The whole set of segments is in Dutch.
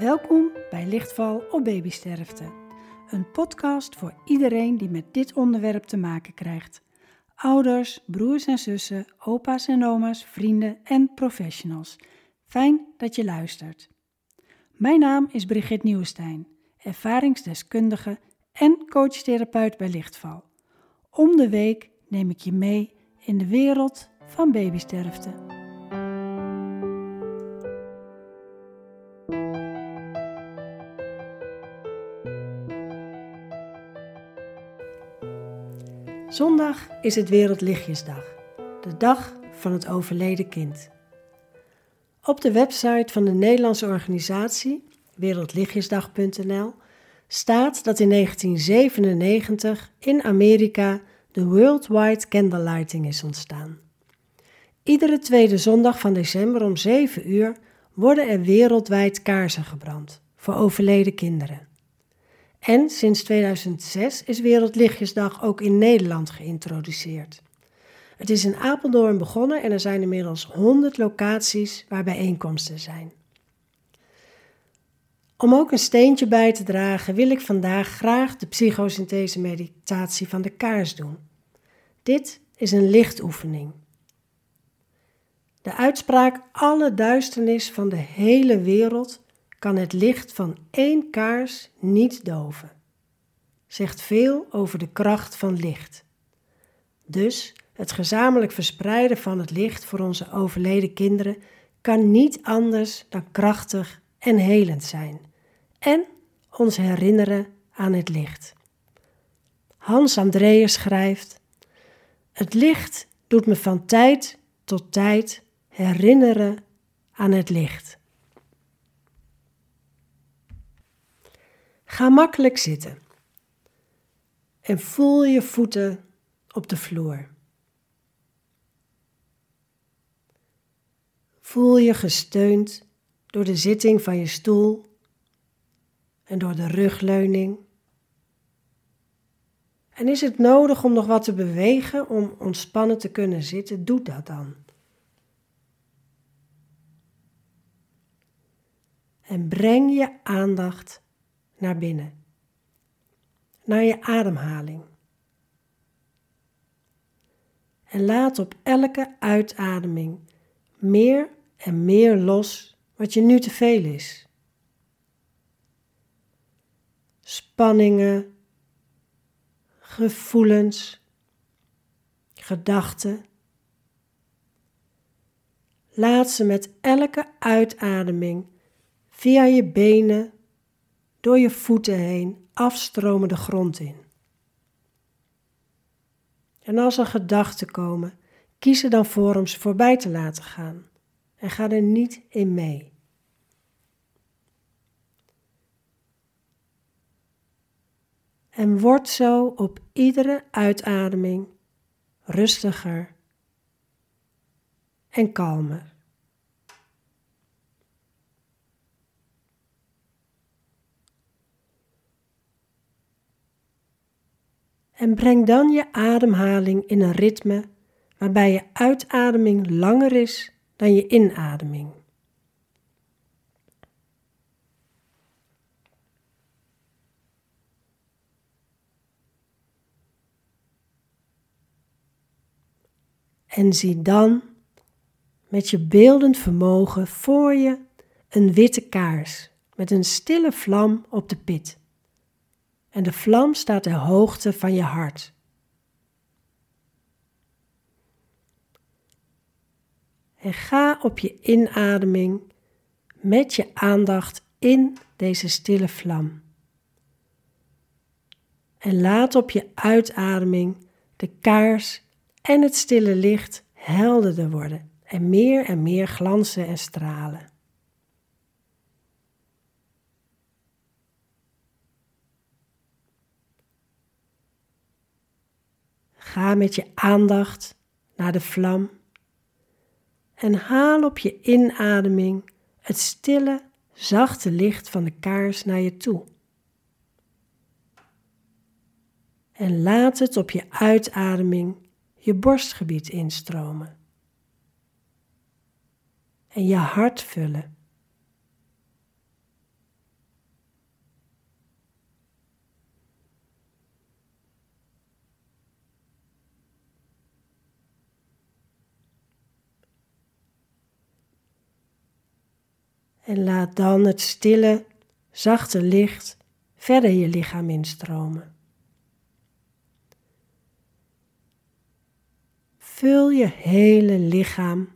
Welkom bij Lichtval op Babysterfte. Een podcast voor iedereen die met dit onderwerp te maken krijgt. Ouders, broers en zussen, opa's en oma's, vrienden en professionals. Fijn dat je luistert. Mijn naam is Brigitte Nieuwestein, ervaringsdeskundige en coachtherapeut bij Lichtval. Om de week neem ik je mee in de wereld van babysterfte. Zondag is het Wereldlichtjesdag, de dag van het overleden kind. Op de website van de Nederlandse organisatie wereldlichtjesdag.nl staat dat in 1997 in Amerika de Worldwide Candlelighting is ontstaan. Iedere tweede zondag van december om 7 uur worden er wereldwijd kaarsen gebrand voor overleden kinderen. En sinds 2006 is Wereldlichtjesdag ook in Nederland geïntroduceerd. Het is in Apeldoorn begonnen en er zijn inmiddels 100 locaties waar bijeenkomsten zijn. Om ook een steentje bij te dragen wil ik vandaag graag de psychosynthese meditatie van de kaars doen. Dit is een lichtoefening. De uitspraak alle duisternis van de hele wereld kan het licht van één kaars niet doven. Zegt veel over de kracht van licht. Dus het gezamenlijk verspreiden van het licht voor onze overleden kinderen kan niet anders dan krachtig en helend zijn. En ons herinneren aan het licht. Hans Andreas schrijft: Het licht doet me van tijd tot tijd herinneren aan het licht. Ga makkelijk zitten en voel je voeten op de vloer. Voel je gesteund door de zitting van je stoel en door de rugleuning. En is het nodig om nog wat te bewegen om ontspannen te kunnen zitten? Doe dat dan. En breng je aandacht naar binnen, naar je ademhaling. En laat op elke uitademing meer en meer los wat je nu te veel is. Spanningen, gevoelens, gedachten. Laat ze met elke uitademing via je benen door je voeten heen afstromen de grond in. En als er gedachten komen, kies er dan voor om ze voorbij te laten gaan en ga er niet in mee. En word zo op iedere uitademing rustiger en kalmer. En breng dan je ademhaling in een ritme waarbij je uitademing langer is dan je inademing. En zie dan met je beeldend vermogen voor je een witte kaars met een stille vlam op de pit en de vlam staat ter hoogte van je hart. En ga op je inademing met je aandacht in deze stille vlam. En laat op je uitademing de kaars en het stille licht helderder worden en meer en meer glanzen en stralen. Ga met je aandacht naar de vlam en haal op je inademing het stille, zachte licht van de kaars naar je toe. En laat het op je uitademing je borstgebied instromen en je hart vullen. En laat dan het stille, zachte licht verder je lichaam instromen. Vul je hele lichaam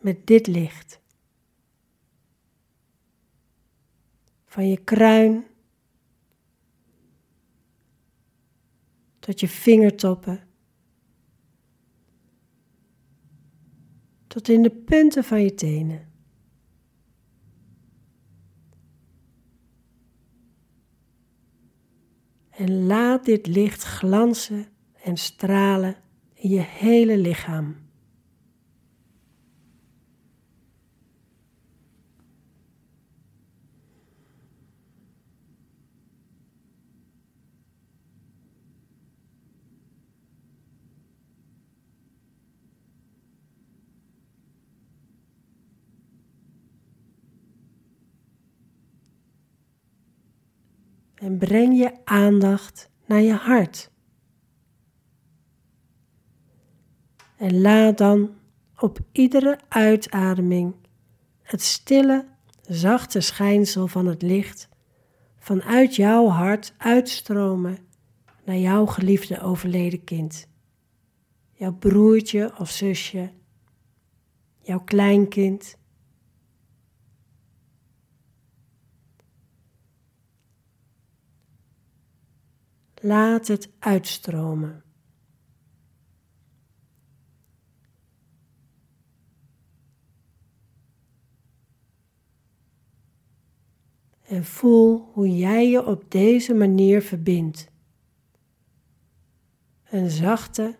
met dit licht. Van je kruin tot je vingertoppen, tot in de punten van je tenen. En laat dit licht glanzen en stralen in je hele lichaam. En breng je aandacht naar je hart. En laat dan op iedere uitademing het stille, zachte schijnsel van het licht vanuit jouw hart uitstromen naar jouw geliefde overleden kind. Jouw broertje of zusje, jouw kleinkind. Laat het uitstromen. En voel hoe jij je op deze manier verbindt. Een zachte,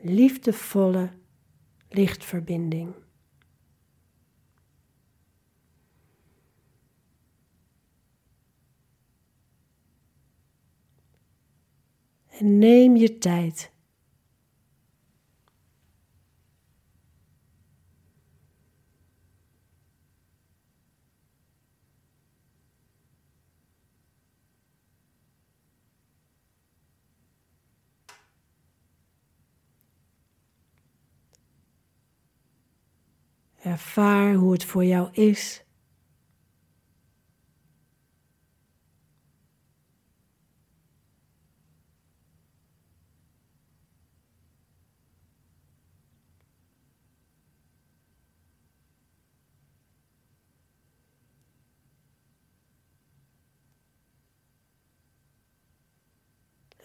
liefdevolle lichtverbinding. Neem je tijd. Ervaar hoe het voor jou is.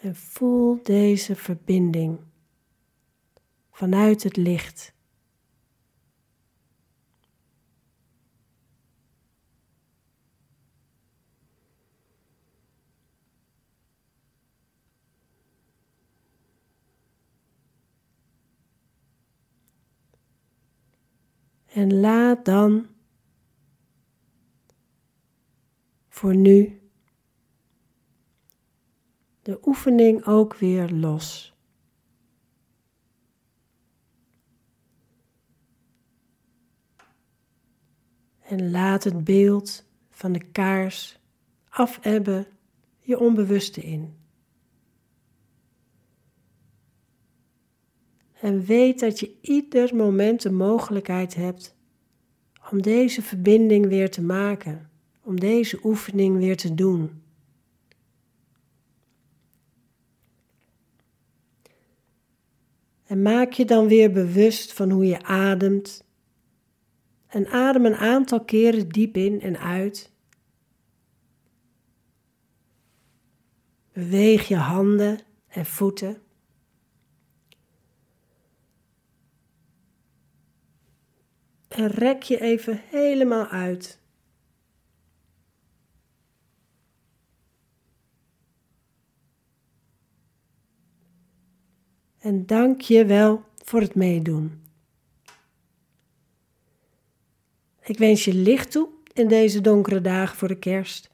En voel deze verbinding vanuit het licht. En laat dan voor nu de oefening ook weer los. En laat het beeld van de kaars afebben je onbewuste in. En weet dat je ieder moment de mogelijkheid hebt om deze verbinding weer te maken, om deze oefening weer te doen. En maak je dan weer bewust van hoe je ademt. En adem een aantal keren diep in en uit. Beweeg je handen en voeten. En rek je even helemaal uit. En dank je wel voor het meedoen. Ik wens je licht toe in deze donkere dagen voor de kerst.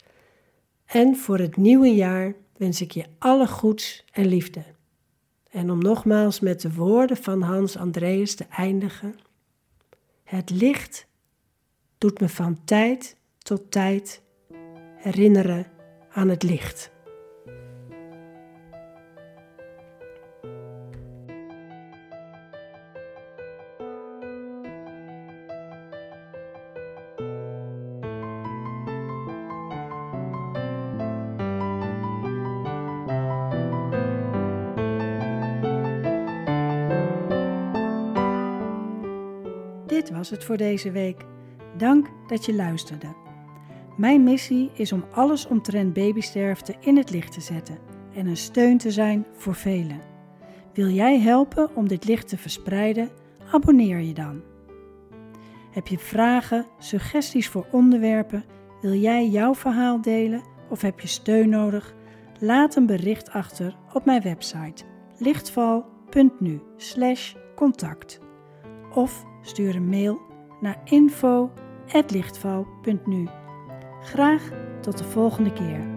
En voor het nieuwe jaar wens ik je alle goeds en liefde. En om nogmaals met de woorden van Hans Andreas te eindigen. Het licht doet me van tijd tot tijd herinneren aan het licht. Was het voor deze week. Dank dat je luisterde. Mijn missie is om alles omtrent babysterfte in het licht te zetten en een steun te zijn voor velen. Wil jij helpen om dit licht te verspreiden? Abonneer je dan. Heb je vragen, suggesties voor onderwerpen? Wil jij jouw verhaal delen of heb je steun nodig? Laat een bericht achter op mijn website lichtval.nu/contact of stuur een mail naar info@lichtval.nu. Graag tot de volgende keer.